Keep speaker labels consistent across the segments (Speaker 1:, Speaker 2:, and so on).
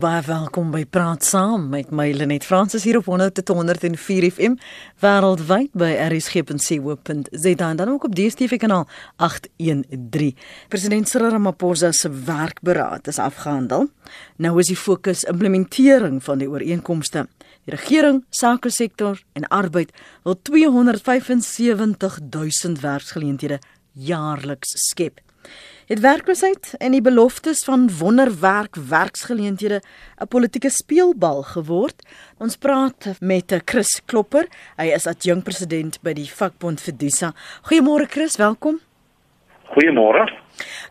Speaker 1: Baie welkom by Praat Saam met my Lenet Fransis hier op 104 FM wêreldwyd by rsg.co.za en dan ook op DStv kanaal 813. President Cyril Ramaphosa se werkberaad is afgehandel. Nou is die fokus implementering van die ooreenkomste. Die regering, sake sektor en arbeid wil 275 000 werksgeleenthede jaarliks skep het werkloosheid en die beloftes van wonderwerk werksgeleenthede 'n politieke speelbal geword. Ons praat met Chris Klopper. Hy is adjunkpresident by die vakbond Fidusa. Goeiemôre Chris, welkom.
Speaker 2: Goeiemôre.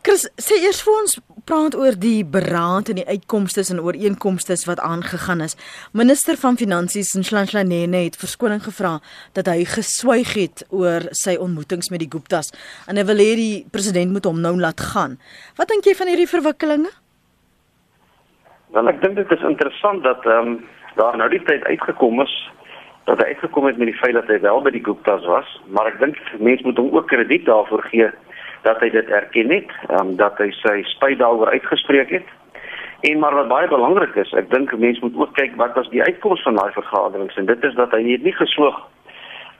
Speaker 1: Chris, sê eers vir ons praat oor die beraad en die uitkomste en ooreenkomste wat aangegaan is. Minister van Finansies, Nhlanhlanene, het verskoning gevra dat hy geswyg het oor sy ontmoetings met die Guptas en hy wil hê die president moet hom nou laat gaan. Wat dink jy van hierdie verwikkelinge?
Speaker 2: Wel, ek dink dit is interessant dat ehm um, daar nou die tyd uitgekom is dat hy uitgekom het met die feit dat hy wel by die Guptas was, maar ek dink mense moet hom ook krediet daarvoor gee dat hy dit erken het, um, dat hy sy spyt daaroor uitgespreek het. En maar wat baie belangrik is, ek dink mense moet ook kyk wat was die uitkoms van daai vergaderings en dit is dat hy nie gesoog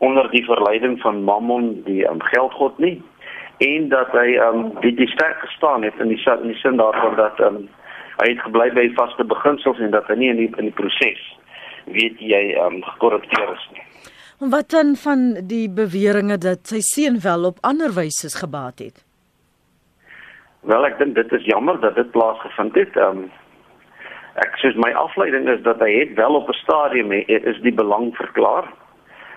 Speaker 2: onder die verleiding van Mammon die um, geldgod nie en dat hy um die, die sterk gestaan het in die in die sin daarvan dat um hy het gebly by vaste beginsels en dat hy nie in die in die proses weet jy um gekorrupteer is nie.
Speaker 1: Wat dan van die beweringe dat sy seun wel op ander wyse gebaat het?
Speaker 2: Wel, ek dink dit is jammer dat dit plaasgevind het. Ehm um, ek sê my afleiding is dat hy het wel op 'n stadium he, is die belang verklaar.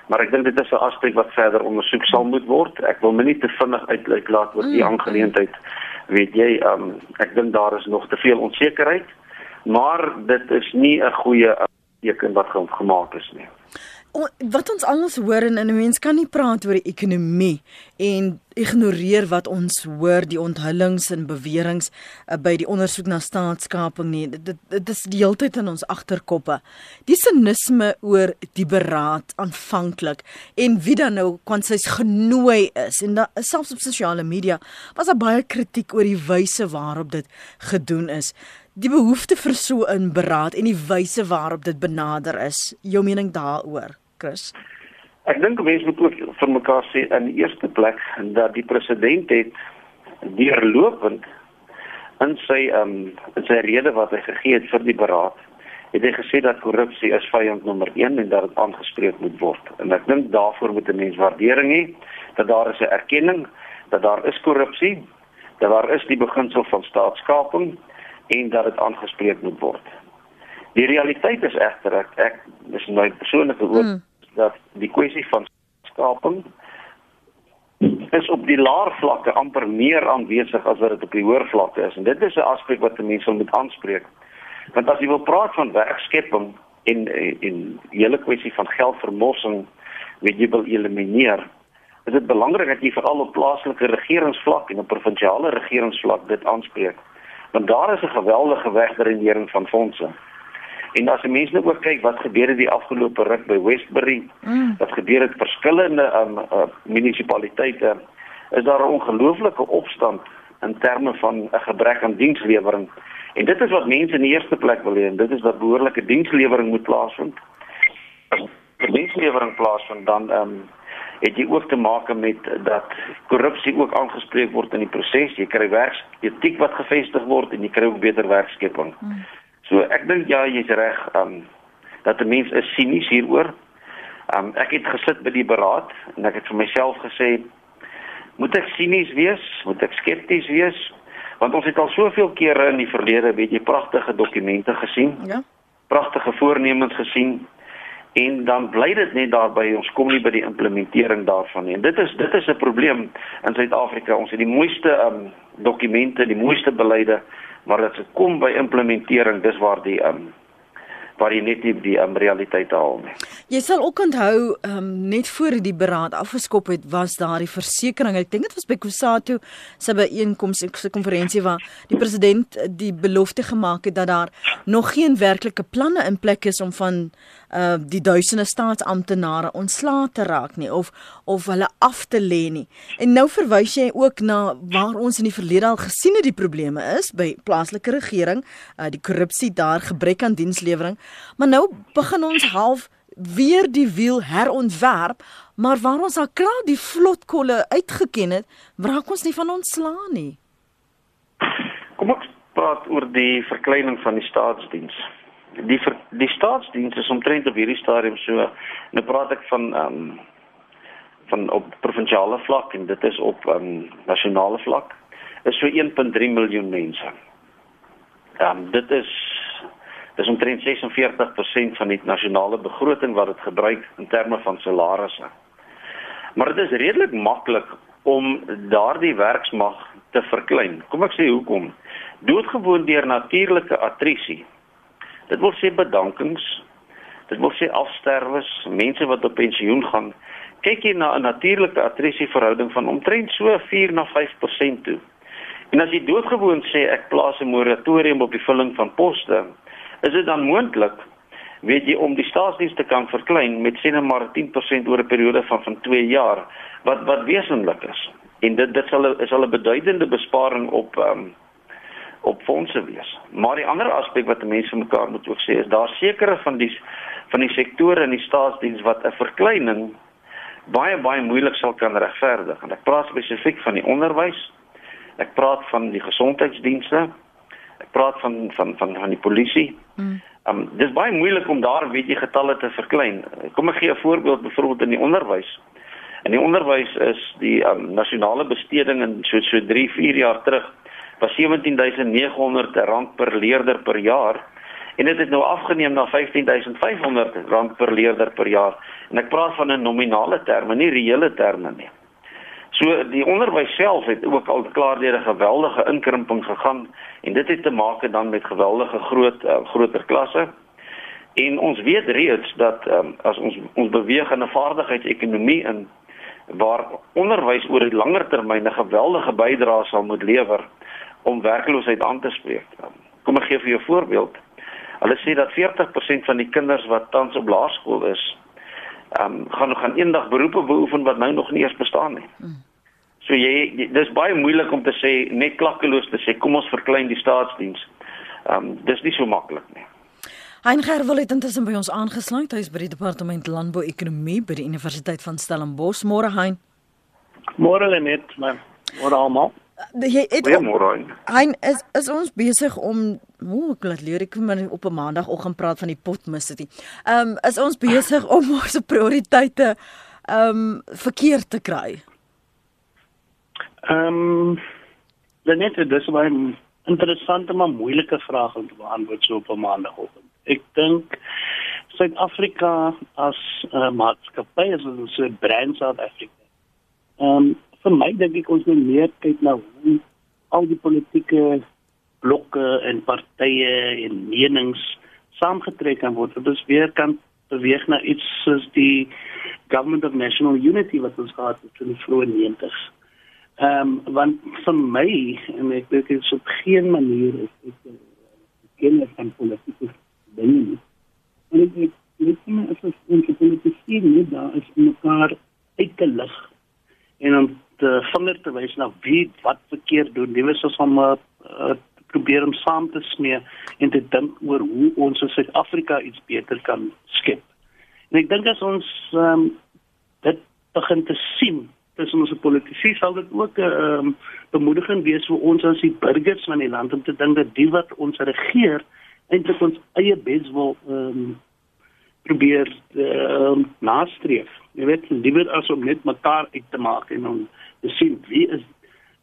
Speaker 2: Maar ek dink dit is 'n aspek wat verder ondersoek sal moet word. Ek wil my nie te vinnig uitlyk laat oor die mm. aangeleentheid. Weet jy, ehm um, ek dink daar is nog te veel onsekerheid, maar dit is nie 'n goeie teken wat gemaak is nie
Speaker 1: wat ons almal hoor en 'n mens kan nie praat oor die ekonomie en ignoreer wat ons hoor die onthullings en beweringe uh, by die ondersoek na staatskaping nie. Dit dit is die hele tyd in ons agterkoppe. Die sinisme oor die beraad aanvanklik en wie dan nou kwansies genooi is en da, selfs op sosiale media was daar baie kritiek oor die wyse waarop dit gedoen is. Die behoefte vir so 'n beraad en die wyse waarop dit benader is jou mening daaroor Chris?
Speaker 2: Ek dink mense moet ook vir mekaar sê in die eerste plek dat die president het deurlopend in sy ehm um, in sy rede wat hy gegee het vir die beraad het hy gesê dat korrupsie is vyand nommer 1 en dat dit aangespreek moet word. En ek dink daarvoor moet 'n mens waardering hê dat daar is 'n erkenning dat daar is korrupsie, dat daar is die beginsel van staatskaping en dat dit aangespreek moet word. Die realiteit is egter ek, ek dis my persoonlike opinie hmm dat die kwessie van skaping is op die laer vlakke amper meer aanwesig as wat dit op die hoër vlakke is en dit is 'n aspek wat mense moet aanspreek. Want as jy wil praat van werkskepping en en die hele kwessie van geldvermorsing wat jy wil elimineer, is dit belangrik dat jy veral op plaaslike regeringsvlak en op provinsiale regeringsvlak dit aanspreek. Want daar is 'n geweldige wegdrenering van fondse. En as jy mens nou ook kyk wat gebeur het die afgelope ruk by Westbury, mm. wat gebeur het verskillende um, uh, munisipaliteite, is daar 'n ongelooflike opstand in terme van 'n gebrek aan dienslewering. En dit is wat mense in die eerste plek wil hê en dit is dat behoorlike dienslewering moet plaasvind. As dienslewering plaasvind dan ehm um, het jy ook te maak met dat korrupsie ook aangespreek word in die proses. Jy kry werksetiek wat gevestig word en jy kry ook beter werkskepping. Mm. So ek dink ja, jy's reg, um dat 'n mens is sinies hieroor. Um ek het gesit by die beraad en ek het vir myself gesê moet ek sinies wees? Moet ek skepties wees? Want ons het al soveel kere in die verlede, weet jy, pragtige dokumente gesien. Ja. Pragtige voornemens gesien en dan bly dit net daarby ons kom nie by die implementering daarvan nie. En dit is dit is 'n probleem in Suid-Afrika. Ons het die mooiste um dokumente, die mooiste beleide, maar as dit kom by implementering, dis waar die um waar jy net die die um, realiteit haal nie.
Speaker 1: Jy sal ook onthou um, net voor die beraad afgeskop het was daar die versekering. Ek dink dit was by Kusatu se byeenkoms se konferensie waar die president die belofte gemaak het dat daar nog geen werklike planne in plek is om van uh die duisende staatsamptenare ontslae te raak nie of of hulle af te lê nie. En nou verwys jy ook na waar ons in die verlede al gesien het die probleme is by plaaslike regering, uh die korrupsie daar, gebrek aan dienslewering, maar nou begin ons half weer die wiel herontwerp, maar waar ons al klaar die vlotkolle uitgeken het, raak ons nie van ontslaa nie.
Speaker 2: Kom ek praat oor die verkleining van die staatsdiens. Die ver, die staatsdiens is omtrent op hierdie stadium so, nou praat ek van ehm um, van op provinsiale vlak en dit is op ehm um, nasionale vlak is so 1.3 miljoen mense. Ehm um, dit is Dis omtrent 46% van die nasionale begroting wat dit gebruik in terme van salarisse. Maar dit is redelik maklik om daardie werksmag te verklein. Kom ek sê hoekom? Doodgewoon deur natuurlike attrisie. Dit wil sê bedankings. Dit wil sê afsterwes, mense wat op pensioen gaan. Kyk jy na 'n natuurlike attrisie verhouding van omtrent so 4 na 5% toe. En as jy doodgewoon sê ek plaas 'n moratorium op die vulling van poste, is dit dan moontlik weet jy om die staatsdiens te kan verklein met sien nou maar 10% oor 'n periode van van 2 jaar wat wat wesentlik is en dit dit sal is al 'n beduidende besparing op um, op fondse wees. Maar die ander aspek wat mense mekaar moet ook sê is daar sekere van die van die sektore in die staatsdiens wat 'n verkleining baie baie moeilik sal kan regverdig. En ek praat spesifiek van die onderwys. Ek praat van die gesondheidsdienste ek praat van van van van die polisie. Mm. Um dis baie moeilik om daar weet jy getalle te verklein. Kom ek gee 'n voorbeeld byvoorbeeld in die onderwys. In die onderwys is die um, nasionale besteding in so so 3, 4 jaar terug was 17900 rand per leerder per jaar en dit het nou afgeneem na 15500 rand per leerder per jaar. En ek praat van 'n nominale terme, nie reële terme nie. So die onderwys self het ook al klaar deur 'n geweldige inkrimping gegaan en dit het te maak dan met geweldige groot uh, groter klasse. En ons weet reeds dat um, as ons ons beweeg in 'n vaardigheidsekonomie in waar onderwys oor 'n langer termyn 'n geweldige bydrae sal moet lewer om werkloosheid aan te spreek. Kom ek gee vir jou 'n voorbeeld. Hulle sê dat 40% van die kinders wat tans op laerskool is, ehm um, gaan nog gaan eendag beroepe beoefen wat nou nog nie eens bestaan nie. Hmm. So jy dis baie moeilik om te sê net klakkeloos te sê kom ons verklein die staatsdiens. Ehm um, dis nie so maklik nie.
Speaker 1: Hein Gerwel het intussen by ons aangesluit. Hy is by die departement landbou ekonomie by die Universiteit van Stellenbosch. Môre Hein.
Speaker 3: Môre net, maar môre almal.
Speaker 1: Jy het Hein is is ons besig om Ooh, ek laat leer ek maar op 'n maandagooggend praat van die potmis dit. Ehm um, is ons besig om ons prioriteite ehm um, verkeerd te kry.
Speaker 3: Ehm um, net dis 'n interessante maar moeilike vraag om te beantwoord so op 'n maandagooggend. Ek dink Suid-Afrika as 'n uh, maatskappy is ons so brand South Africa. Ehm um, vir my dink ek ons moet meer kyk na hoe al die politieke blokke en partye en menings saamgetrek kan word. Dit is weer kan beweeg na iets soos die Government of National Unity wat ons gehad het in die vroeë 90s. Ehm um, want vir my en ek dink dit is op geen manier is dit geen van politieke dinge. En ek dink net as ons politici nie daar is mekaar uit te lig en om te vinger te wys na wie wat verkeerd doen. Dit is om uh, probeer om saam te smee en te dink oor hoe ons in Suid-Afrika iets beter kan skep. En ek dink as ons um, dit begin te sien tussen ons politici sal dit ook 'n um, bemoediging wees vir ons as die burgers van die land om te dink dat die wat ons regeer eintlik ons eie bes wil um, probeer um, nastreef. Jy weet, liewer as om net mekaar uit te maak en om te sien wie is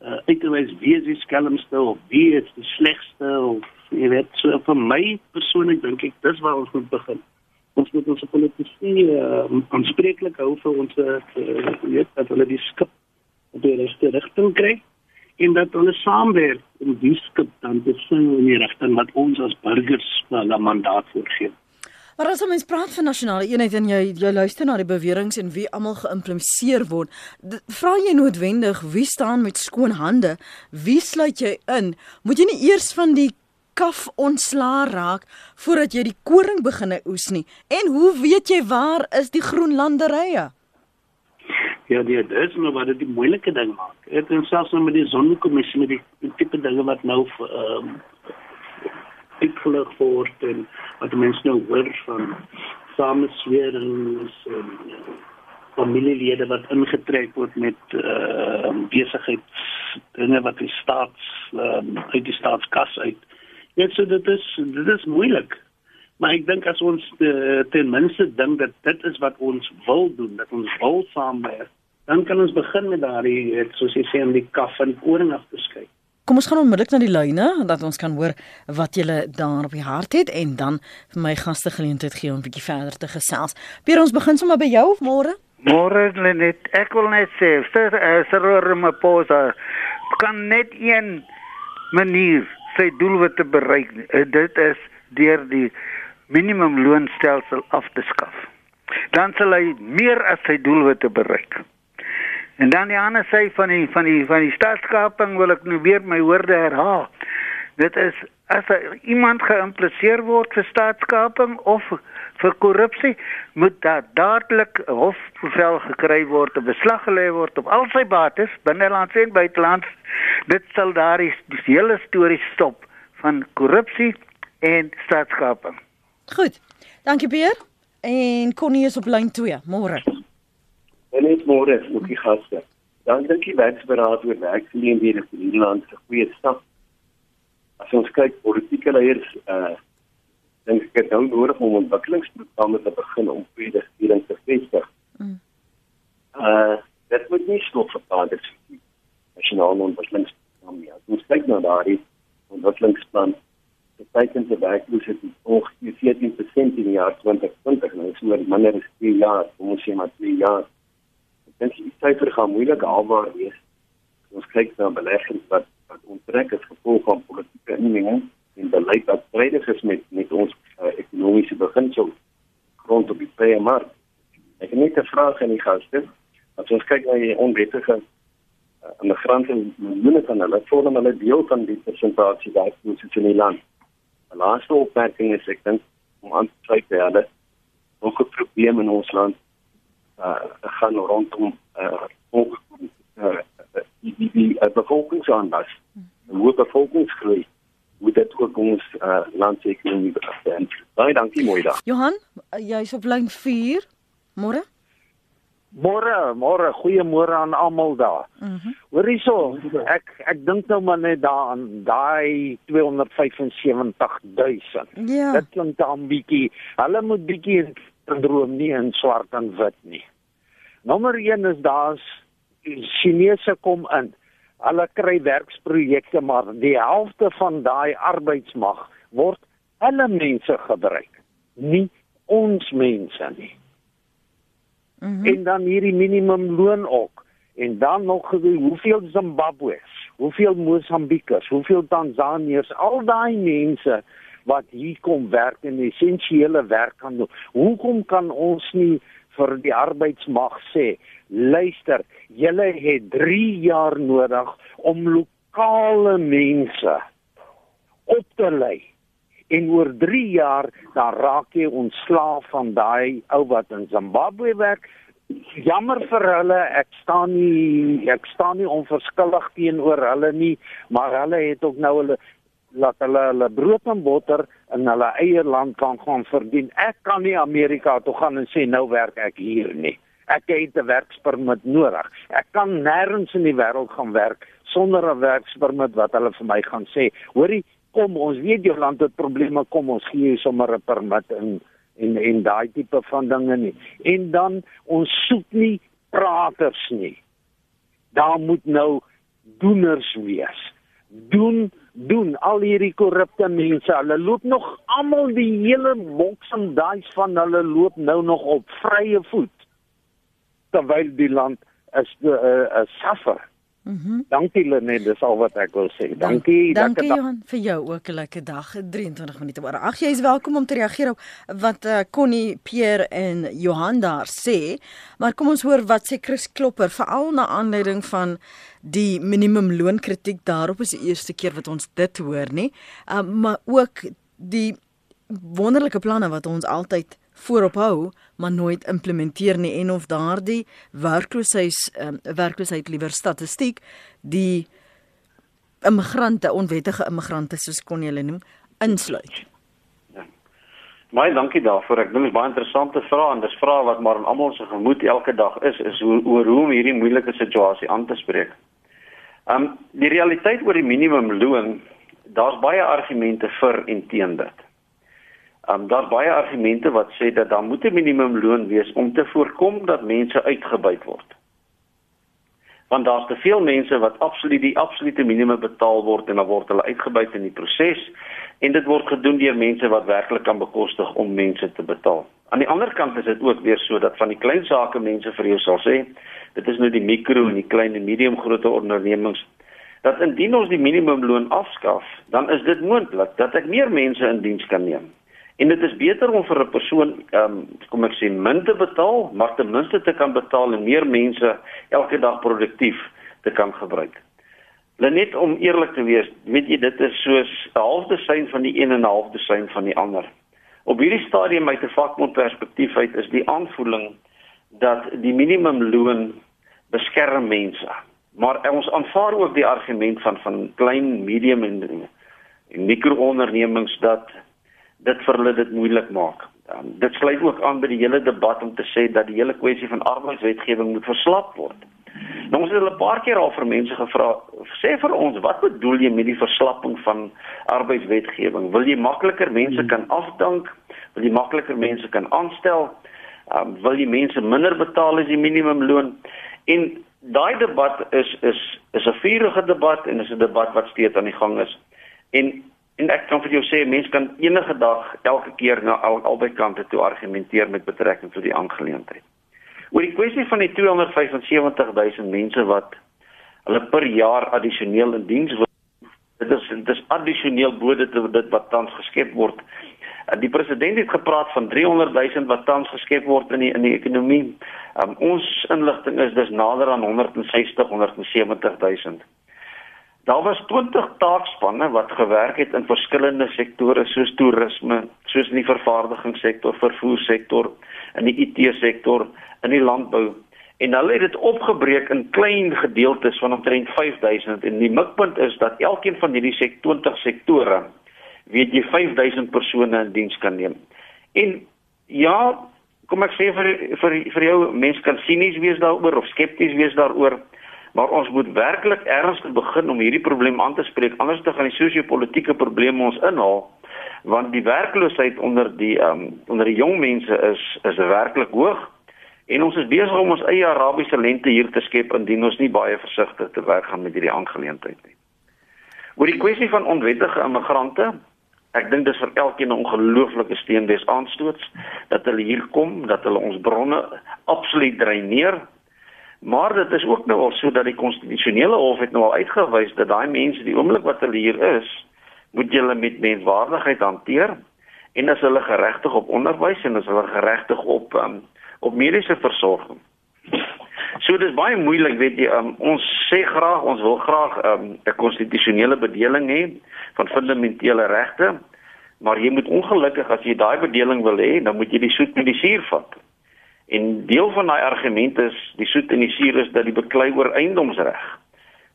Speaker 3: uh, uit te wys wie is die skelmste of wie is die slegste of jy weet so vir my persoonlik dink ek dis waar ons moet begin. Ons moet ons politici uh, aanspreeklik hou vir ons uh, weet dat hulle die skip op die regte rigting kry en dat hulle saamwerk om die skip dan te sien in die rigting wat ons as burgers 'n mandaat voorgee
Speaker 1: Maar as ons praat van nasionale eenheid en jy jy luister na die beweringe en wie almal geïmplementeer word, vra jy noodwendig wie staan met skoon hande? Wie sluit jy in? Moet jy nie eers van die kaf ontslaa raak voordat jy die koring begine oes nie. En hoe weet jy waar is die groen landerye?
Speaker 3: Ja, dit is nou wat dit die moeilike ding maak. Dit is selfs nou met die sonnekommissie met die tipe dinge wat nou ehm um, uitgelig word en wat mense nou hoor van sameswerings en uh, familielede wat ingetrek word met ehm uh, besigheids dinge wat die staats um, uit die staatskas uit Net so dit is dit is moeilik. Maar ek dink as ons uh, ten minste dink dat dit is wat ons wil doen, dat ons wil saamwerk, dan kan ons begin met daardie soos jy sê om die kaf en koring af te skei.
Speaker 1: Kom ons gaan onmiddellik na die lyne dat ons kan hoor wat julle daar op die hart het en dan vir my gaste geleentheid gee om 'n bietjie verder te gesels. Pier ons begin sommer by jou môre.
Speaker 4: Môre net ek wil net sê, sir, uh, sir Ramaphosa kan net een manier sy doelwitte bereik. Eh, dit is deur die minimumloonstelsel af te skaf. Dan sal hy meer as sy doelwitte bereik. En dan die ander sy van die van die van die staatskaping wil ek nou weer my woorde herhaal. Dit is as iemand geïmpliseer word vir staatskaping of vir korrupsie, moet daar dadelik hofbevel gekry word, 'n beslag gelê word op al sy bates, binneland en buiteland. Dit sal daardie die hele storie stop van korrupsie en staatskaping.
Speaker 1: Goed. Dankie Pier. En Connie is op lyn 2. Môre.
Speaker 5: En net môre, ook die gaste. Dan dink ek werksberaad oor werkgeleenthede vir die land se goeie stap. As ons kyk politieke leiers uh dink ek dit nou nodig om ontwikkelingsprogramme te begin om vrede hierin te vestig. Mm. Uh dit moet nie stop vir nie. Nasionale ontwikkelingsprogram nie. Ons kyk na daardie ontwikkelingsplan. Die teiken te werkloosheid ongeveer 14% in die jaar 2020. Nou is oor minder as 2 jaar, kom ons sê maar 2 jaar. Dink die syfer gaan moeilik haalbaar wees. Ons kyk na beleggings wat wat onttrek as gevolg van politieke inmenging en beleid wat strydig is met met ons uh, ekonomiese beginsel rondom die vrye mark. Ek het net 'n vraag aan die gaste. As ons kyk na die onwettige uh, immigrante miljoene van hulle vorm hulle deel van die persentasie ons in die land. Die laaste opmerking is ek dink om aan te sê dat hulle ook 'n probleem in ons land uh gaan rondom uh ook uh, die die, die uh, bevolkingsaanwas. 'n Hoë bevolkingsgroei moet dit ook ons uh, land se ekonomie beïnvloed. Baie dankie mooi dag.
Speaker 1: Johan, jy's op lyn 4. Môre?
Speaker 6: Môre, môre, goeiemôre aan almal daar. Mm Hoor hierso, ek ek dink nou maar net daaraan daai 275 000. Ja. Dit klink dan bietjie. Hulle moet bietjie droom nie in swart en wit nie. Nommer 1 is daar's Chinese kom in. Hulle kry werksprojekte maar die helfte van daai arbeidsmag word hulle mense gebruik nie ons mense nie. Mm -hmm. en dan hierdie minimum loon ook. En dan nog hoeveel Zimbabwe's hoeveel Mosambikers hoeveel Tanzaniërs al daai mense wat hier kom werk en essensiële werk kan doen. Hoekom kan ons nie vir die arbeidsmag sê luister, julle het 3 jaar nodig om lokale mense op te lei. En oor 3 jaar dan raak jy ontslaaf van daai ou wat in Zimbabwe werk. Jammer vir hulle, ek staan nie ek staan nie onverskillig teenoor hulle nie, maar hulle het ook nou hulle laat hulle hulle brood en botter in hulle eie land kan gaan verdien. Ek kan nie Amerika toe gaan en sê nou werk ek hier nie ek het 'n werkspermit nodig. Ek kan nêrens in die wêreld gaan werk sonder 'n werkspermit wat hulle vir my gaan sê, hoorie, kom ons weet jou land het probleme, kom ons gee jou sommer 'n permit in en en daai tipe van dinge nie. En dan ons soek nie praters nie. Daar moet nou doeners wees. Doen doen al hierdie korrupte mense. Hulle loop nog almal die hele boks en daai van hulle loop nou nog op vrye voet terwyl die land is 'n uh, uh, suffer Mhm. Mm dankie Lenet, dis al wat ek wil sê. Dankie.
Speaker 1: Dankie Johan vir jou ook 'n lekker dag. 23 minute oor. Ag jy is welkom om te reageer op wat uh, Connie, Pierre en Johan daar sê. Maar kom ons hoor wat sê Chris Klopper veral na aanleiding van die minimumloon kritiek daarop is die eerste keer wat ons dit hoor nie. Uh, maar ook die wonderlike planne wat ons altyd voorop hou maar nooit implementeer nie en of daardie werkloosheid um, werkloosheid liewer statistiek die immigrante onwettige immigrante soos kon jy hulle noem insluit.
Speaker 2: Ja. Baie dankie daarvoor. Ek dink dit is baie interessante vrae en dis vrae wat maar in almal se gemoed elke dag is is hoe oor hoe om hierdie moeilike situasie aan te spreek. Um die realiteit oor die minimumloon, daar's baie argumente vir en teen dit. Um daar's baie argumente wat sê dat daar moet 'n minimumloon wees om te voorkom dat mense uitgebuit word. Want daar's te veel mense wat absoluut die absolute minimum betaal word en dan word hulle uitgebuit in die proses en dit word gedoen deur mense wat werklik kan bekostig om mense te betaal. Aan die ander kant is dit ook weer so dat van die klein sake mense vir jou sal sê, dit is nou die mikro en die klein en medium grootte ondernemings dat indien ons die minimumloon afskaf, dan is dit moontlik dat ek meer mense in diens kan neem. En dit is beter om vir 'n persoon ehm um, kom ek sê min te betaal, maar ten minste te kan betaal en meer mense elke dag produktief te kan gebruik. Net om eerlik te wees, weet jy dit is soos 'n halfde sein van die een en 'n halfde sein van die ander. Op hierdie stadium uit 'n vakbond perspektief uit is die aanvoeling dat die minimumloon beskerm mense. Maar ons aanvaar ook die argument van van klein, medium en en mikroondernemings dat dit vir hulle dit moeilik maak. Um, dit sluit ook aan by die hele debat om te sê dat die hele kwessie van arbeidswetgewing moet verslap word. Nou ons het hulle 'n paar keer al vir mense gevra, sê vir ons, wat bedoel jy met die verslapping van arbeidswetgewing? Wil jy makliker mense kan afdank? Wil jy makliker mense kan aanstel? Um, wil jy mense minder betaal as die minimumloon? En daai debat is is is 'n vurige debat en is 'n debat wat steeds aan die gang is. En En ek kan vir jou sê mense kan enige dag elke keer na al, albei kante toe argumenteer met betrekking tot die aangeleentheid. Oor die kwessie van die 275 000 mense wat hulle per jaar addisioneel in diens wil dit is dit is addisioneel bo dit dit wat tans geskep word. Die president het gepraat van 300 000 wat tans geskep word in die in die ekonomie. Um, ons inligting is dis nader aan 160 170 000. Daar was 20 taakspanne wat gewerk het in verskillende sektore soos toerisme, soos in die vervaardigingssektor, vervoersektor, in die IT-sektor, in die landbou. En hulle het dit opgebreek in klein gedeeltes van omtrent 5000 en die mikpunt is dat elkeen van hierdie 20 sektore weet jy 5000 persone in diens kan neem. En ja, kom ek sê vir vir vir jou mense kan sinies wees daaroor of skepties wees daaroor. Maar ons moet werklik ernstig begin om hierdie probleem aan te spreek anders te gaan die sosio-politiese probleme ons inhaal want die werkloosheid onder die um, onder die jong mense is is werklik hoog en ons is besig om ons eie Arabiese lente hier te skep indien ons nie baie versigtig te werk gaan met hierdie aangeleentheid nie. Oor die kwessie van onwettige immigrante Ek dink dis vir elkeen 'n ongelooflike steen des aanstoots dat hulle hier kom, dat hulle ons bronne absoluut dreineer Maar dit is ook nou al so dat die konstitusionele hof het nou al uitgewys dat daai mense die oomblik wat hulle hier is, moet hulle met menswaardigheid hanteer en as hulle geregtig op onderwys en as hulle geregtig op um, op mediese versorging. So dis baie moeilik weet jy um, ons sê graag ons wil graag ehm, 'n um, konstitusionele bedeling hê van fundamentele regte maar jy moet ongelukkig as jy daai bedeling wil hê dan moet jy die soet met die suur vat. En deel van daai argument is die soet en die suur is dat die beklei oor eiendomsreg.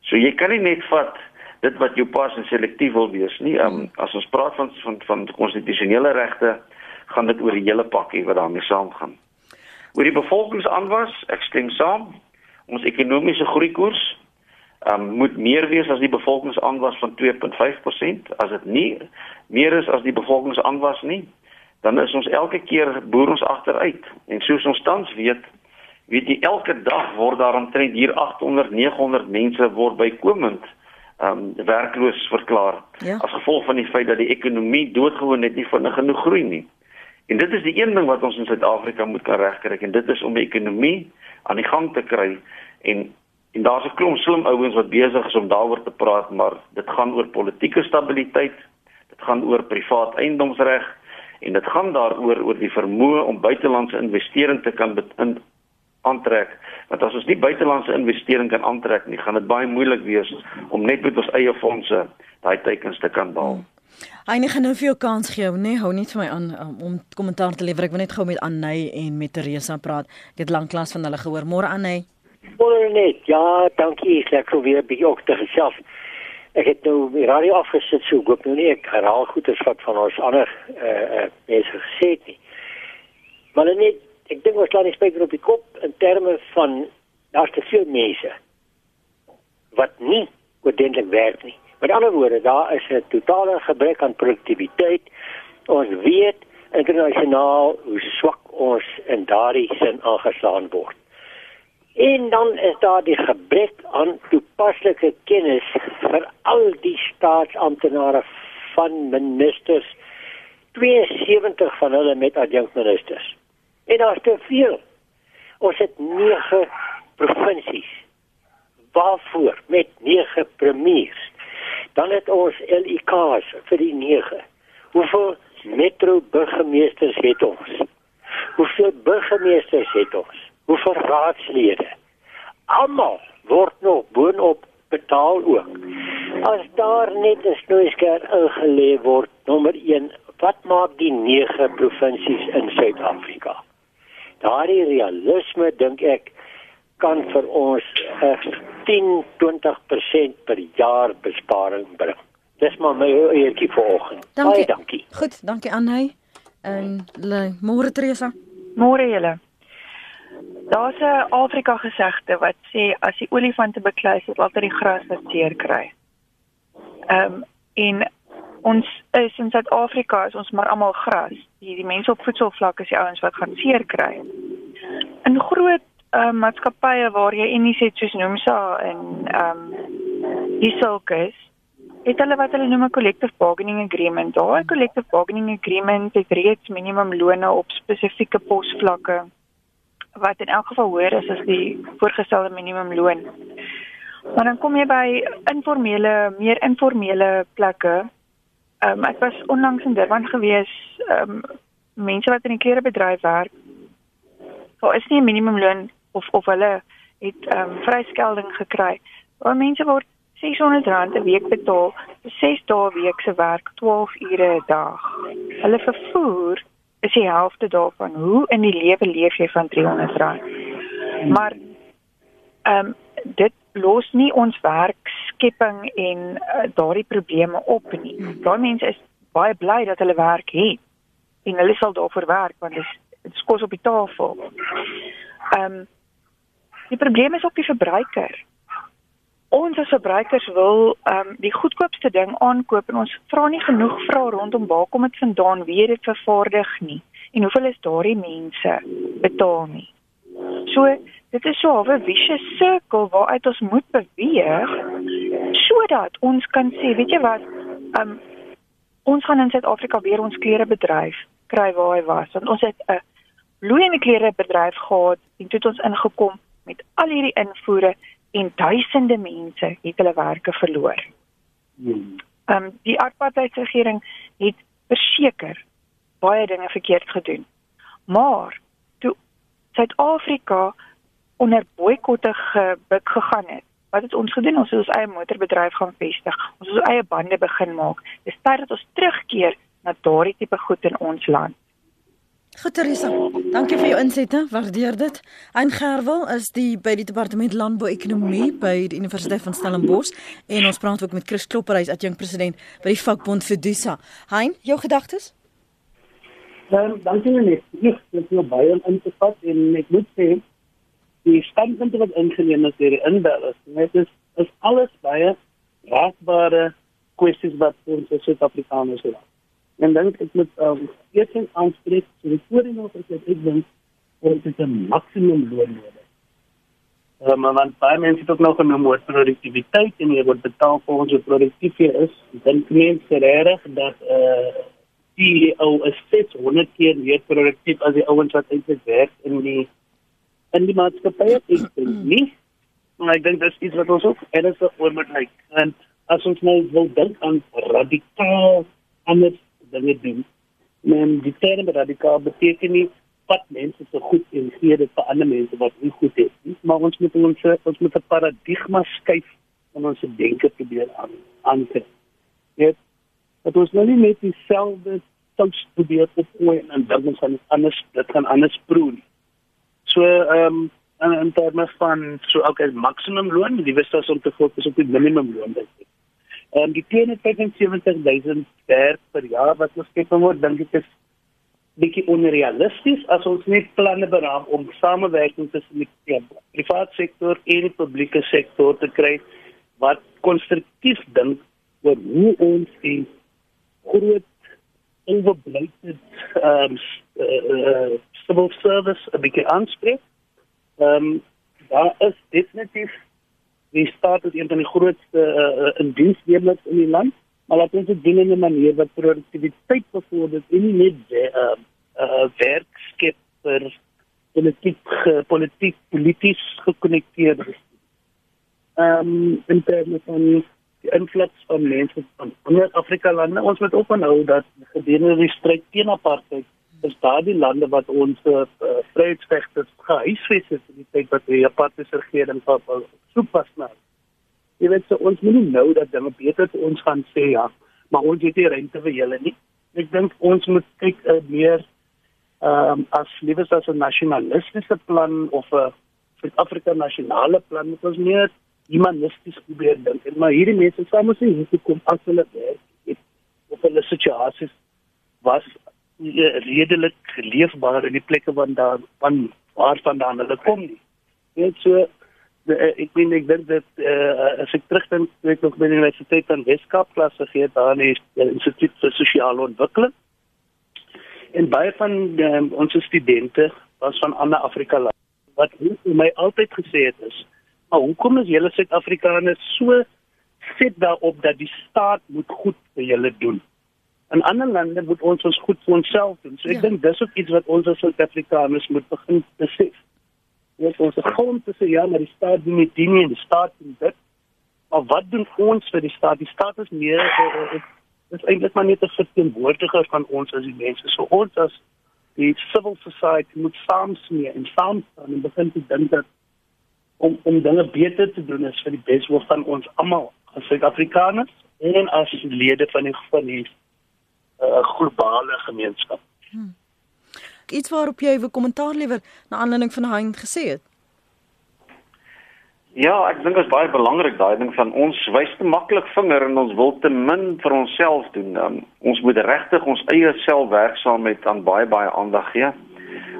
Speaker 2: So jy kan nie net vat dit wat jou pas en selektief wil wees nie. Um, as ons praat van van van konstitusionele regte, gaan dit oor die hele pakkie wat daarmee saamgaan. Oor die bevolkingsaanwas, ek stem saam. Ons ekonomiese groeikoers um, moet meer wees as die bevolkingsaanwas van 2.5%, as dit nie meer is as die bevolkingsaanwas nie dan is ons elke keer boer ons agteruit. En soos ons tans weet, weet jy elke dag word daar omtrent hier 800, 900 mense word bykomend ehm um, werkloos verklaar ja. as gevolg van die feit dat die ekonomie doodgewoon net nie vinnig genoeg groei nie. En dit is die een ding wat ons in Suid-Afrika moet kan regkry en dit is om die ekonomie aan die gang te kry en En daar's 'n klomp slim ouens wat besig is om daaroor te praat, maar dit gaan oor politieke stabiliteit. Dit gaan oor privaat eiendomsreg en dit gaan daaroor oor die vermoë om buitelandse investering te kan in aantrek. Want as ons nie buitelandse investering kan aantrek nie, gaan dit baie moeilik wees om net met ons eie fondse daai teikens te kan behaal.
Speaker 1: Hy nie gaan nou vir jou kans gee, nee, hou net vir my aan um, om kommentaar te lewer. Ek wil net gou met Anney en met Teresa praat. Ek het lank klas van hulle gehoor. Môre Anney.
Speaker 7: Môre net. Ja, dankie. Ek lekker weer by jou te gesels. Ek het nou die radio afgesit so goed nou nie. Ek herhaal goed as wat van ons ander eh uh, mense gesê het nie. Maar net ek dink ons laat die spreker op die kop in terme van daar's te veel mense wat nie ordentlik werk nie. Met ander woorde, daar is 'n totale gebrek aan produktiwiteit. Ons weet internasionaal hoe swak ons in daardie sin aangeslaan word. En dan is daar die gebrek aan toepaslike kennis vir al die staatsamptenare van ministers 72 van hulle met adjunkministers. En daar's te veel. Ons het 9 provinsies. Waarvoor met 9 premiers? Dan het ons LIK's vir die 9. Hoeveel metro burgemeesters het ons? Hoeveel burgemeesters het ons? Hoeveel raadslede? Almal word nog boonop betaal ook. As daar net 'n snoeisker ingelê word, nommer 1, wat maak die 9 provinsies in Suid-Afrika? Daardie realisme dink ek kan vir ons 10-20% per jaar besparing bring. Dis maar my eertjie vanoggend.
Speaker 1: Dankie. Baie dankie. Goed, dankie aan hy. En môre Teresa.
Speaker 8: Môre julle. Daar's 'n Afrika gesegde wat sê as die olifante beklei sal altyd die gras wat seer kry. Ehm um, en ons is in Suid-Afrika is ons maar almal gras. Die, die mense op voedselvlak is die ouens wat gaan seer kry. In groot uh, maatskappye waar jy nie net soos Nomsa en ehm um, die sulke is het hulle wat hulle noem 'n collective bargaining agreement. Daai collective bargaining agreement het reeds minimum lone op spesifieke posvlakke wat in elk geval hoër is as die voorgestelde minimum loon. Maar dan kom jy by informele, meer informele plekke. Ehm um, ek was onlangs in Durban gewees, ehm um, mense wat in die klerebedryf werk. Daar is nie 'n minimum loon of of hulle het ehm um, vryskelding gekry. Waar mense word R600 'n week betaal vir 6 dae week se werk, 12 ure 'n dag. Hulle vervoer is die helfte daarvan. Hoe in die lewe leef jy van R300? Maar ehm um, dit los nie ons werkskepping en uh, daardie probleme op nie. Daai mense is baie bly dat hulle werk het en hulle sal daarvoor werk want dit is kos op die tafel. Ehm um, Die probleem is op die verbruiker. Ons as verbruikers wil ehm um, die goedkoopste ding aankoop en ons vra nie genoeg vrae rondom waar kom dit vandaan, wie dit vervaardig nie en hoeveel is daardie mense betaal nie. So dit is so 'n vicious circle waaruit ons moet beweeg sodat ons kan sê, weet jy wat, ehm um, ons gaan in Suid-Afrika weer ons klere bedryf kry waar hy was want ons het 'n bloeiende klere bedryf gehad en toe het ons ingekom met al hierdie invoere en duisende mense het hulle werke verloor. Hmm. Ehm um, die apartheidsregering het verseker baie dinge verkeerd gedoen. Maar toe Suid-Afrika onder boikotte gebuk gegaan het, wat het ons gedoen? Ons het ons eie motorbedryf gaan vestig. Ons het ons eie bande begin maak. Dis tyd dat ons terugkeer na daardie tipe goed in ons land.
Speaker 1: Goed Teresa, dankie vir jou insette, waardeer dit. Ein Gerwel is die by die departement landbou-ekonomie by die Universiteit van Stellenbosch en ons praat ook met Chris Klopper, hy's adjunkt president by die vakbond Fidusa. Hein, jou gedagtes?
Speaker 3: Ehm, dankie net. Ek het jou baie in te vat en ek moet sê die standpunte wat ingeneem is deur die inbellers, net is is alles baie raakbare kwessies wat ons as Suid-Afrikaners het en dink ek moet um, eers aanspreek vir die voordeel wat ek dink ons het 'n maksimum loon nodig. Um, want baie mense het ook nog 'n mooi produktiwiteit en jy word betaal vir ons produktief is. Dink mense reg dat eh uh, die ou is steeds 100 keer meer produktief as die ouens wat eintlik werk in die in die maatskappy ek dink nie Maar ek dink dis iets wat ons ook ernstig oor moet kyk. En as ons nou wil dink aan radikaal anders dinge doen, men die term radikaal beteken nie wat mense so goed en dit vir ander mense wat nie goed is nie. Maar ons moet ons ons moet 'n paradigma skuif in ons denke probeer aan aan te. Dit dat ons nou nie net dieselfde sous probeer opgooi en dan ons gaan anders dit gaan anders proe. So ehm um, en en terme van so ook as maksimum loon, die dat om te fokus op die minimum loon ek. Ehm um, die 275000 per per jaar wat kyk word, dink ek is bietjie onrealisties as ons net planne beraam om samewerking tussen die ja, private sektor en die publieke sektor te kry wat konstruktief dink oor hoe ons die groot overblyfde ehm um, uh, civil service 'n bietjie aanspreek. Ehm um, daar is definitief die staat is een van die grootste uh, indiensnemers in die land maar laat ons dit doen in 'n manier wat produktiwiteit bevorder en nie net uh uh werk skep vir politiek politiek polities gekonnekteerd is. Ehm um, in terme van die invloed van mense van ander Afrika lande, ons moet ophou dat gedurende die stryd teen apartheid is daardie lande wat ons uh, vryheidsvegters gehuisves het in die tyd wat die apartheid regering van soep was nou jy weet so ons moet nou dat dinge beter vir ons gaan sê ja, maar ons het nie rente vir julle nie. Ek dink ons moet kyk uh, meer ehm um, as liewes as 'n nasionalistiese plan of 'n Suid-Afrika nasionale plan moet ons meer humanisties probeer dink. En maar hierdie mense sou mos nie hier kom as hulle werk het of hulle situasies was redelik leefbaar in die plekke waar daar van waarvandaan hulle kom nie. Net so de, uh, ek meen ek dink dat uh, as ek terugdink toe ek nog by die universiteit aan Weskaap klas gegee daar in die instituut vir sosiale ontwikkeling. En baie van uh, ons studente was van ander Afrika lande wat my altyd gesê het is maar hoekom is julle Suid-Afrikaners so sit daarop dat die staat moet goed vir julle doen in ander lande moet ons ons goed vir onsself doen so ek ja. dink dis ook iets wat ons as Suid-Afrikaners moet begin besef Ons ons grond te sê ja, maar die staat doen nie dien nie die staat doen dit. Maar wat doen ons vir die staat? Die staat is meer uh, is, is eintlik maar net 'n verteenwoordiger van ons as die mense. So ons as die civil society moet saamsmee en saam staan en begin te dink dat om om dinge beter te doen is vir die beswil van ons almal as Suid-Afrikaners en as lede van die van die uh, globale gemeenskap. Hmm
Speaker 1: iets waarop jy 'n kommentaar lewer na aanleiding van hy gesê het?
Speaker 2: Ja, ek dink dit is baie belangrik daai ding van ons wys te maklik vinger en ons wil te min vir onsself doen. Um, ons moet regtig ons eie selfwerksaamheid aan baie baie aandag gee.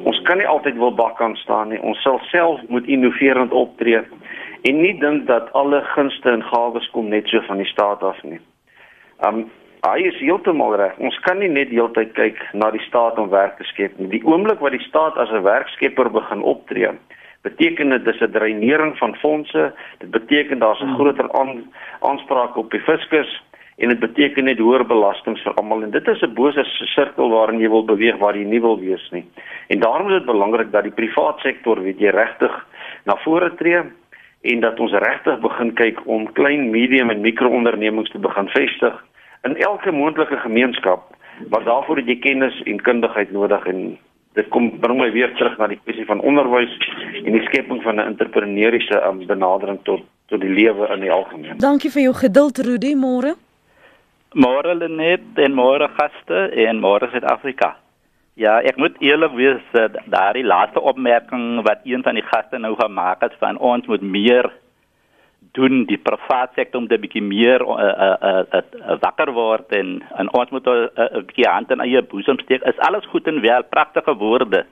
Speaker 2: Ons kan nie altyd wil bak aan staan nie. Ons sal self moet innoverend optree en nie dink dat alle gunste en gawes kom net so van die staat af nie. Um Hy is heeltemal reg. Ons kan nie net heeltyd kyk na die staat om werk te skep nie. Die oomblik wat die staat as 'n werkskepper begin optree, beteken dit dis 'n dreinering van fondse. Dit beteken daar's 'n groter aan, aanspraak op die fiskus en dit beteken net hoër belastings vir almal en dit is 'n bose sirkel waarin jy wil beweeg waar jy nie wil wees nie. En daarom is dit belangrik dat die privaat sektor weet jy regtig na vore tree en dat ons regtig begin kyk om klein, medium en mikroondernemings te begin vestig in elke moontlike gemeenskap maar daarvoor het jy kennis en kundigheid nodig en dit kom bring my weer terug na die kwessie van onderwys en die skepping van 'n entrepreneursiese um, benadering tot tot die lewe in die algemeen.
Speaker 1: Dankie vir jou geduld Rudy môre.
Speaker 9: Môre Lenet en môre gaste en môre Suid-Afrika. Ja, ek moet eerlik wees dat daardie laaste opmerking wat een van die gaste nou gemaak het van ons moet meer doen die private sektor om 'n bietjie meer uh, uh, uh, uh, wakker word en en ons moet 'n uh, uh, bietjie hand in eie boesem steek. Is alles goed en wel pragtige woorde.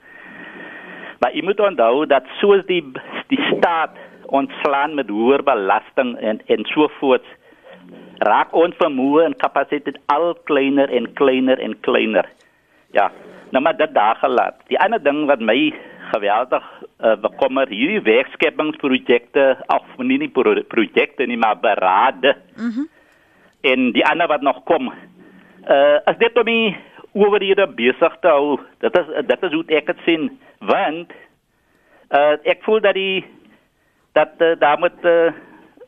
Speaker 9: Maar jy moet onthou dat soos die die staat ons slaan met hoër belasting en en so voort raak ons vermoë en kapasiteit al kleiner en kleiner en kleiner. Ja nou maar dit daar gelaat. Die ander ding wat my geweldig uh, bekommer hierdie werkskepingsprojekte of nie nie pro projekte nie maar berade. Mhm. Mm en die ander wat nog kom. Uh as dit om die die besig te hou, dit is dit is hoe ek dit sien want uh ek voel dat die dat uh, daar moet uh,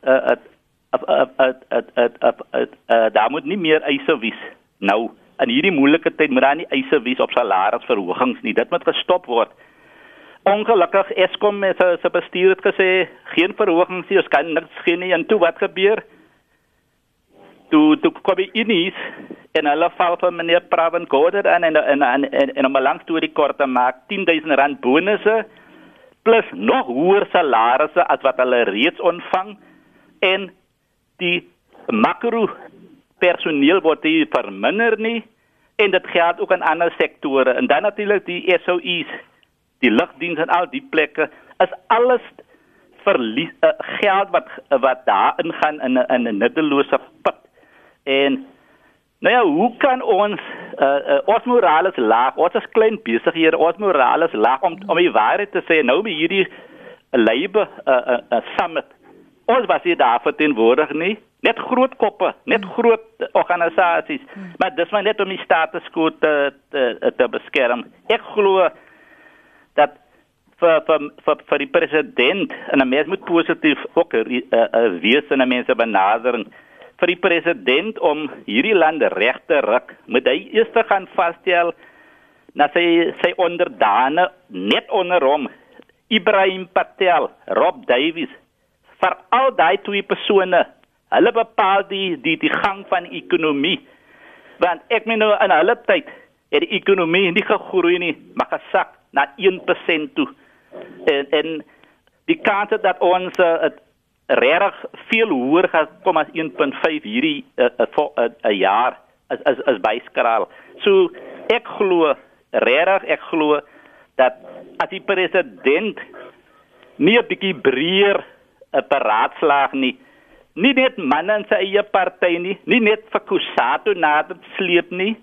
Speaker 9: uh, daar moet nie meer eise wees nou in hierdie moeilike tyd moet daar nie eise wees op salarisverhogings nie dit moet gestop word ongelukkig Eskom het se bestuur het gesê geen verhogings nie ons kan niks gee nie. En toe wat gebeur? Toe toe kom hy in is en hulle val van meneer Praven Gordon en en en en, en, en om 'n lang storie kort te maak 10000 rand bonusse plus nog hoër salarisse as wat hulle reeds ontvang en die makro personeel word nie verminder nie en dit geld ook aan ander sektore. En dan natuurlik die SOEs die lugdiens en al die plekke is alles verlies uh, geld wat wat daar ingaan in 'n in 'n nuttelose put. En nou ja, hoe kan ons uh, uh, ons morale laag, ons as klein besighede, ons morale laag om om die waarheid te sê nou by hierdie labor uh, uh, uh, summit. Ons was hier daar vir ten woordig nie net groot koppe, net groot organisasies, hmm. maar dis maar net om die status quo te te, te beskerm. Ek glo dat vir vir vir, vir die president en 'n mens moet positief ook uh, uh, wees en mense benadering vir die president om hierdie land reg te ruk. Moet hy eers gaan vasstel na sy sy onderdane net onder hom Ibrahim Patel Rob Davies vir al daai twee persone. Hulle bepaal die die die gang van ekonomie. Want ek meen nou in hulle tyd het die ekonomie nie gegroei nie maar gesak na 1% toe. En en die kans dat ons uh, regtig veel hoër gaan kom as 1.5 hierdie 'n uh, uh, uh, uh, jaar as as as byskraal. So ek glo regtig ek glo dat as die president nie 'n bietjie breër 'n beraadslaag nie nie net manne in sy eie party nie, nie net vir Kusato na dit sleep nie.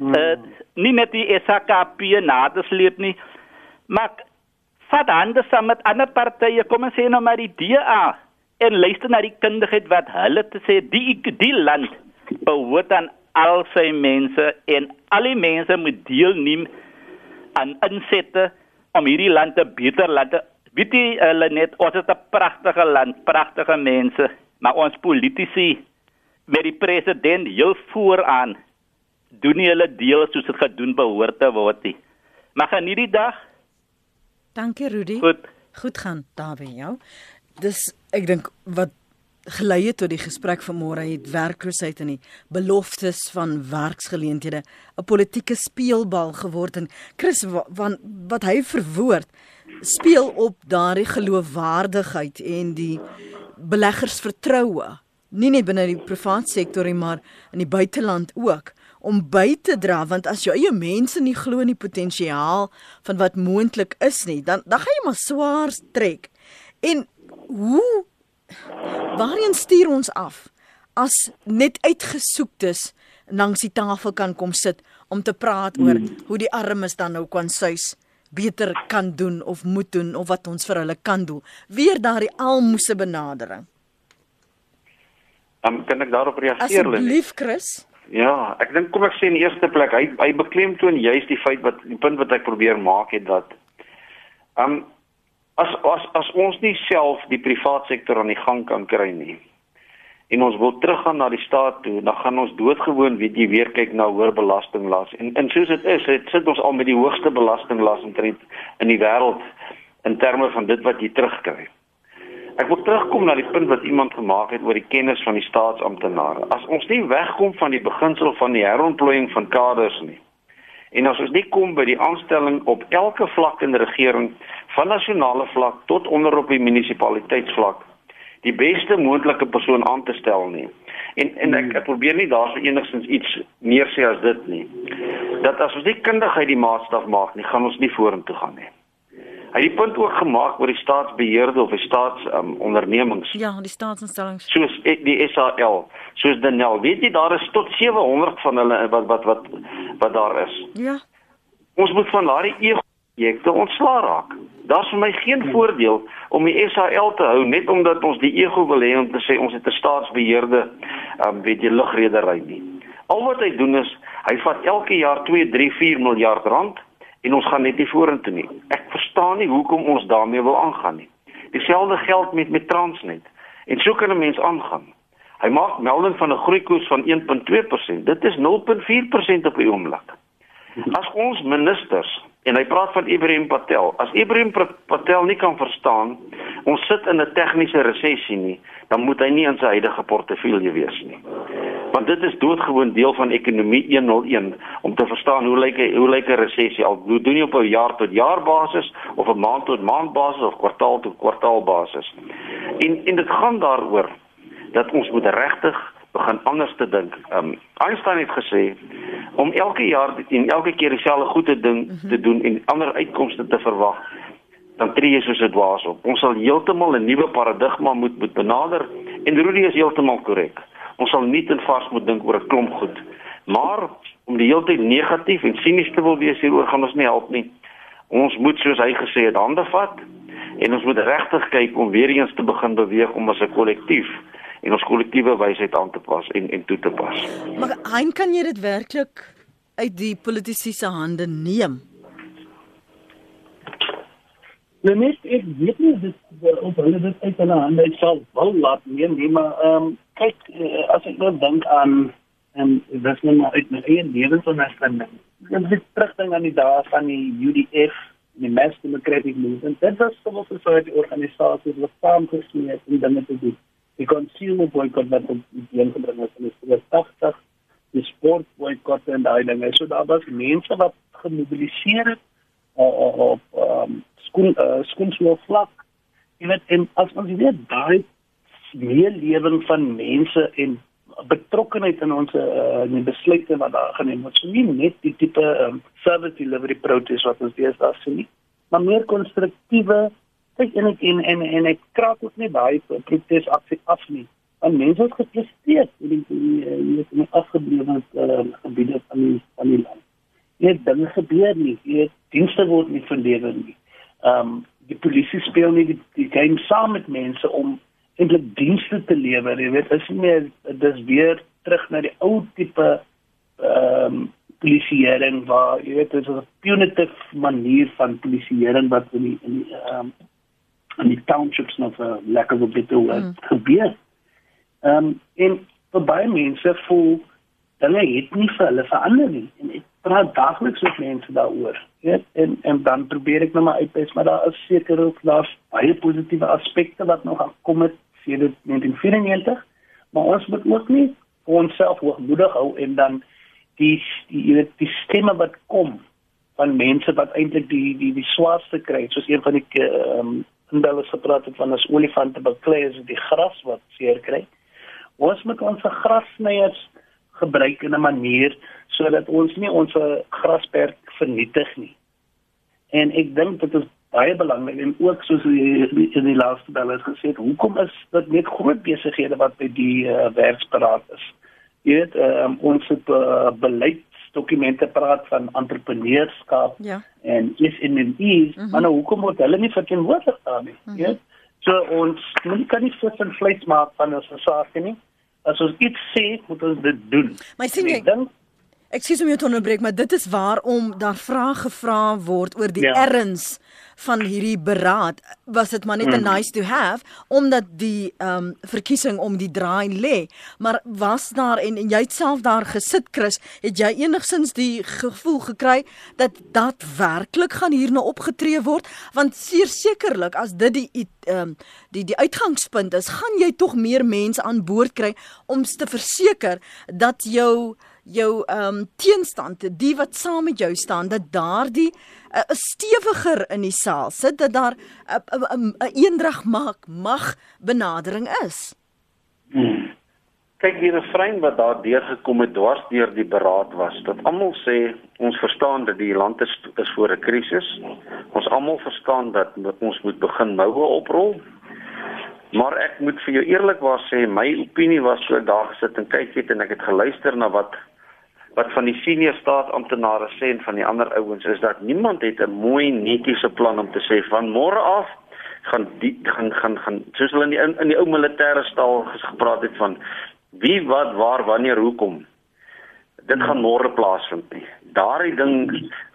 Speaker 9: Hmm. Uh, nie net die SKP nader sleep nie, maar vat hande saam met ander partye, kom ons sê nou maar die DA en luister na die kundigheid wat hulle te sê die die land behoort aan al sy mense en al die mense moet deelneem aan insette om hierdie land te beter laat weet jy hulle net ons het 'n pragtige land, pragtige mense, maar ons politici met die president heel vooraan doen nie hulle deel soos dit gedoen behoort te word nie. Maar gaan hierdie dag
Speaker 1: Dankie Rudy.
Speaker 9: Goed.
Speaker 1: Goed gaan daar by jou. Dis ek dink wat gelei het tot die gesprek vanmôre het werkloosheid en die beloftes van werksgeleenthede 'n politieke speelbal geword en Chris van wat hy verwoord speel op daardie geloofwaardigheid en die beleggers vertroue nie net binne die private sektor nie maar in die buiteland ook om by te dra want as jou eie mense nie glo in die potensiaal van wat moontlik is nie, dan dan gaan jy maar swaar trek. En hoe waarheen stuur ons af as net uitgesoektes langs die tafel kan kom sit om te praat oor hmm. hoe die armes dan nou kan suis beter kan doen of moet doen of wat ons vir hulle kan doen. Weer daardie almoese benadering.
Speaker 2: Dan kan ek daarop reageer.
Speaker 1: Asseblief Chris.
Speaker 2: Ja, ek dink kom ek sê in eerste plek hy hy beklemtoon juist die feit wat die punt wat ek probeer maak het dat ehm um, as as as ons nie self die privaat sektor aan die gang kan kry nie en ons wil teruggaan na die staat toe, dan gaan ons doodgewoon weet jy weer kyk na hoër belastinglas en en soos dit is, dit sit ons al met die hoogste belastinglas in in die wêreld in terme van dit wat jy terugkry. Ek wil terugkom na die punt wat iemand gemaak het oor die kennis van die staatsamptenare. As ons nie wegkom van die beginsel van die herontplooiing van kaders nie. En as ons nie kom by die aanstelling op elke vlak in die regering, van nasionale vlak tot onder op die munisipaliteitsvlak, die beste moontlike persoon aan te stel nie. En en ek, ek probeer nie daarso enigstens iets meer sê as dit nie. Dat as ons nie kundigheid die maatstaf maak nie, gaan ons nie vorentoe gaan nie. Hy het die punt ook gemaak oor die staatsbeheerde of die staatsondernemings.
Speaker 1: Um, ja, die staatsinstellings.
Speaker 2: Soos e, die SAL, soos Denel. Weet jy daar is tot 700 van hulle wat wat wat wat daar is.
Speaker 1: Ja.
Speaker 2: Ons moet van daardie ego-projekte ontslaa raak. Daar's vir my geen voordeel om die SAL te hou net omdat ons die ego wil hê om te sê ons het 'n staatsbeheerde um, weet jy lugredery nie. Al wat hy doen is hy vat elke jaar 2, 3, 4 miljard rand en ons gaan net nie vorentoe nie. Ek verstaan nie hoekom ons daarmee wil aangaan nie. Dieselfde geld met met Transnet. En so kan 'n mens aangaan. Hy maak melding van 'n groeikoers van 1.2%. Dit is 0.4% op die oomblik. As ons ministers en hy praat van Ibrahim Patel, as Ibrahim Patel nie kan verstaan ons sit in 'n tegniese resessie nie, dan moet hy nie in sy huidige portefeulje wees nie. Want dit is doodgewoon deel van ekonomie 101 om te verstaan hoe lyk hoe lyk 'n resessie al doen jy op 'n jaar tot jaar basis of 'n maand tot maand basis of kwartaal tot kwartaal basis. En en dit gaan daaroor dat ons moet regtig begin anders te dink. Um Einstein het gesê om elke jaar en elke keer dieselfde goeie ding mm -hmm. te doen en ander uitkomste te verwag, dan tree jy soos 'n dwaas op. Ons sal heeltemal 'n nuwe paradigma moet moet benader en Rudy is heeltemal korrek. Ons sal nie te vars moet dink oor 'n klomp goed. Maar om die hele tyd negatief en sinies te wil wees hieroor gaan ons nie help nie. Ons moet soos hy gesê het hande vat en ons moet regtig kyk om weer eens te begin beweeg om as 'n kollektief en ons kollektiewe wysheid aan te pas en en toe te pas.
Speaker 1: Maar hein kan jy dit werklik uit die politici se hande neem?
Speaker 3: Nee, net ek weet nie dit of hulle dit uit hulle hande sal wil laat neem nie, maar ehm um, kyk uh, as ek nou dink aan en dis net maar uit my eie lewensonderstanding. Ek het terugdink aan die dae van die UDF die Mass Democratic Movement. Dit was civil society organisasies wat saamgesmee het om dinge te doen die consumer boycott wat die ingebring is in die 80 die sport boycott en daai dinge. So daar was mense wat gemobiliseer het op um, skool uh, skool vlak jy weet en as ons weet daai meer lewing van mense en betrokkenheid in ons uh, in besluite wat daar geneem word. So nie net die tipe um, service delivery protest wat ons deesdae sien nie maar meer konstruktiewe kyk en ek en en, en ek kraak ook nie baie protes aksie af nie. Want mense het gepresteer in die in die, afgeblewe uh, gebiede van die van die land. Net dinge gebeur nie. Jy dienste word nie verlewer nie. Ehm um, die polisie speel nie die, die game saam met mense om eintlik dienste te lewer. Jy weet, is nie meer dis weer terug na die ou tipe ehm um, polisieering waar jy weet dit is 'n punitive manier van polisieering wat in die in die ehm um, in die townships nog 'n lekker wat dit mm. gebeur. Ehm um, en vir baie mense voel dinge het nie vir hulle verander nie en ek praat daagliks met mense daaroor. Weet en en dan probeer ek nou maar uitwys maar daar is seker ook daar baie positiewe aspekte wat nog kom met sedert 1994, maar ons moet ook nie vir onsself hoogmoedig hou en dan die die weet die stemme wat kom van mense wat eintlik die die die swaarste kry soos een van die ehm um, en hulle gepraat het van as olifante beklei is die gras wat seer kry. Ons moet ons grassnyers gebruik in 'n manier sodat ons nie ons grasperk vernietig nie. En ek dink dit is baie belangrik en ook soos die in die laaste bel het gesê, hoekom is dit net groot besighede wat by die uh, werksberaad is? Jy weet, uh, ons het uh, beleid dokumente praat van entrepreneurskap ja. en is, mm -hmm. maar nou hoekom word hulle nie verteenwoordig daar nie? Mm -hmm. Ja. So ons moet kan nie vis en vleis maak van ons saak nie. As ons iets sê, moet ons dit doen.
Speaker 1: Maar sien jy dink Ekskuus om jou te onderbreek, maar dit is waarom daar vrae gevra word oor die ja. erns van hierdie beraad. Was dit maar net 'n hmm. nice to have omdat die ehm um, verkiesing om die draai lê. Maar was daar en, en jy het self daar gesit Chris, het jy enigsins die gevoel gekry dat dat werklik gaan hier nou opgetree word? Want sekerlik as dit die ehm um, die die uitgangspunt is, gaan jy tog meer mense aan boord kry om te verseker dat jou jou ehm um, teenstand, die wat saam met jou staan, dat daardie 'n uh, stewiger in die saal sit dat daar 'n uh, 'n uh, uh, eendrag maak mag benadering is.
Speaker 2: Hmm. Kyk hier 'n vrein wat daar deurgekom het dwars deur die beraad was. Dat almal sê ons verstaan dat die land is, is voor 'n krisis. Ons almal verstaan dat, ons moet begin moue oprol. Maar ek moet vir jou eerlikwaar sê my opinie was so daar gesit en kyk het en ek het geluister na wat wat van die senior staatsamptenare sê en van die ander ouens is dat niemand het 'n mooi netiese plan om te sê van môre af gaan die gaan gaan gaan soos hulle in die in die ou militêre staal gepraat het van wie wat waar wanneer hoekom dit gaan môre plaasvind nie daardie ding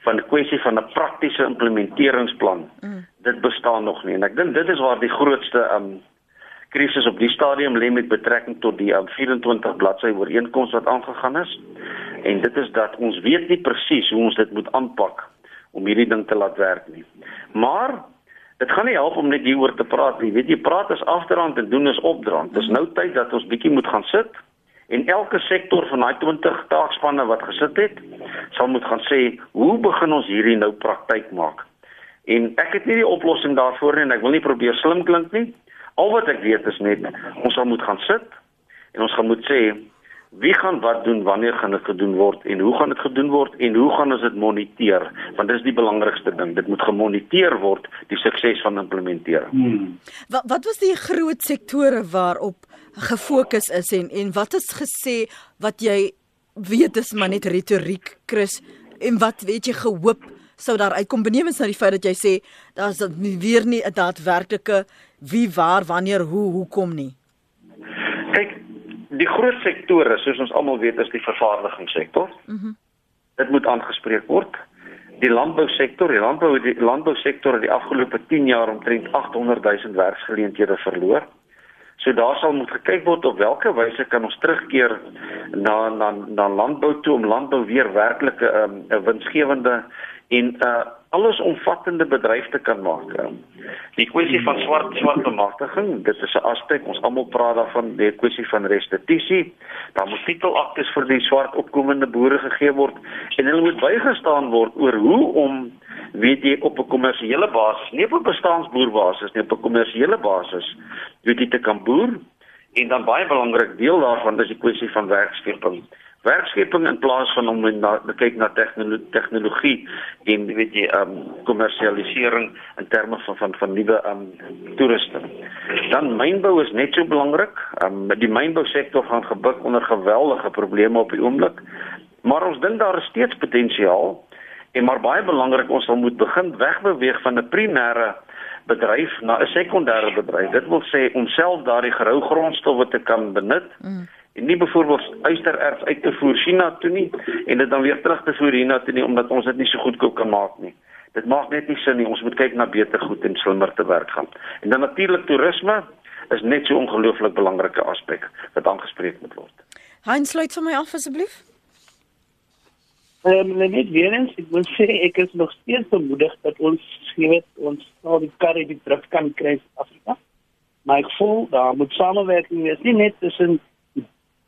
Speaker 2: van die kwessie van 'n praktiese implementeringsplan mm. dit bestaan nog nie en ek dink dit is waar die grootste um krisis op die stadium lê met betrekking tot die um, 24 bladsy ooreenkoms wat aangegaan is en dit is dat ons weet nie presies hoe ons dit moet aanpak om hierdie ding te laat werk nie. Maar dit gaan nie help om net hieroor te praat nie. Weet jy, praat is afdraand en doen is opdraand. Dis nou tyd dat ons bietjie moet gaan sit en elke sektor van daai 20 taakspanne wat gesit het, sal moet gaan sê, hoe begin ons hierdie nou praktyk maak? En ek het nie die oplossing daarvoor nie en ek wil nie probeer slim klink nie. Al wat ek weet is net ons sal moet gaan sit en ons gaan moet sê wie gaan wat doen wanneer gaan dit gedoen word en hoe gaan dit gedoen word en hoe gaan ons dit moniteer want dis die belangrikste ding dit moet gemoniteer word die sukses van implementering hmm.
Speaker 1: wat wat was die groot sektore waarop gefokus is en en wat is gesê wat jy weet is maar net retoriek Chris en wat weet jy gehoop sou daar uitkom benewens na die feit dat jy sê daar's weer nie 'n daadwerklike wie waar wanneer hoe hoekom nie
Speaker 2: kyk die groot sektore soos ons almal weet is die vervaardigingssektor. Mhm. Mm dit moet aangespreek word. Die landbousektor, die landbou die landbousektor het die afgelope 10 jaar omtrent 800 000 werksgeleenthede verloor. So daar sal moet gekyk word op watter wyse kan ons terugkeer na na na landbou toe om landbou weer werklik 'n um, winsgewende en 'n uh, allesomvattende bedryf te kan maak. Um, die kwessie van swart swart bemagtiging, dit is 'n aspek ons almal praat daarvan, die kwessie van restituisie. Daar moet titelaktes vir die swart opkomende boere gegee word en hulle moet bygestaan word oor hoe om weet jy op 'n kommersiële basis, nie op 'n bestaansboerbasis nie, op 'n kommersiële basis, weet jy te kan boer en dan baie belangrik deel daarvan is die kwessie van werkskeping werkskepping in plaas van om na kyk na tegnologie en weet jy um kommersialisering in terme van van van nuwe um toeriste. Dan mynbou is net so belangrik. Um die mynbousektor gaan gebuk onder geweldige probleme op die oomblik. Maar ons dink daar is steeds potensiaal en maar baie belangrik ons sal moet begin wegbeweeg van 'n primêre bedryf na 'n sekondêre bedryf. Dit wil sê om self daardie gerou grondstowwe te kan benut. Mm en nie byvoorbeeld uistererts uit te voer China toe nie en dit dan weer terug te voer hierna toe nie omdat ons dit nie so goedkoop kan maak nie. Dit maak net nie sin nie. Ons moet kyk na beter goed en slimmer te werk gaan. En dan natuurlik toerisme is net so ongelooflik belangrike aspek wat aangespreek moet word.
Speaker 1: Hein sluit vir my af asseblief.
Speaker 3: Ehm um, net weer eens, ek wil sê ek is nog steeds bemoedig dat ons weet ons al die karre die druk kan kry in Afrika. Maar ek voel daar moet samewerking wees, nie net tussen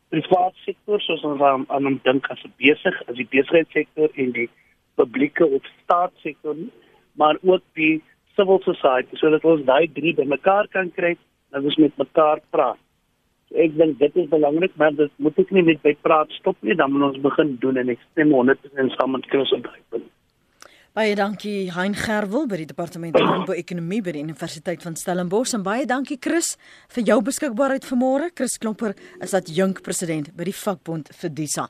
Speaker 3: private sektor soos ons aan aan hom dink as besig as die besigheidssektor en die publieke of staatssektor maar ook die civil society sodat ons daai drie bymekaar kan kry en ons met mekaar praat. So ek dink dit is belangrik maar dit moet ek nie net by praat stop nie dan moet ons begin doen en ek stem 100% saam met Chris op daai punt.
Speaker 1: Baie dankie Hein Gerwel by die Departement Landbou-ekonomie by die Universiteit van Stellenbosch en baie dankie Chris vir jou beskikbaarheid vanmôre. Chris Klomper is jong president by die vakbond vir Disa.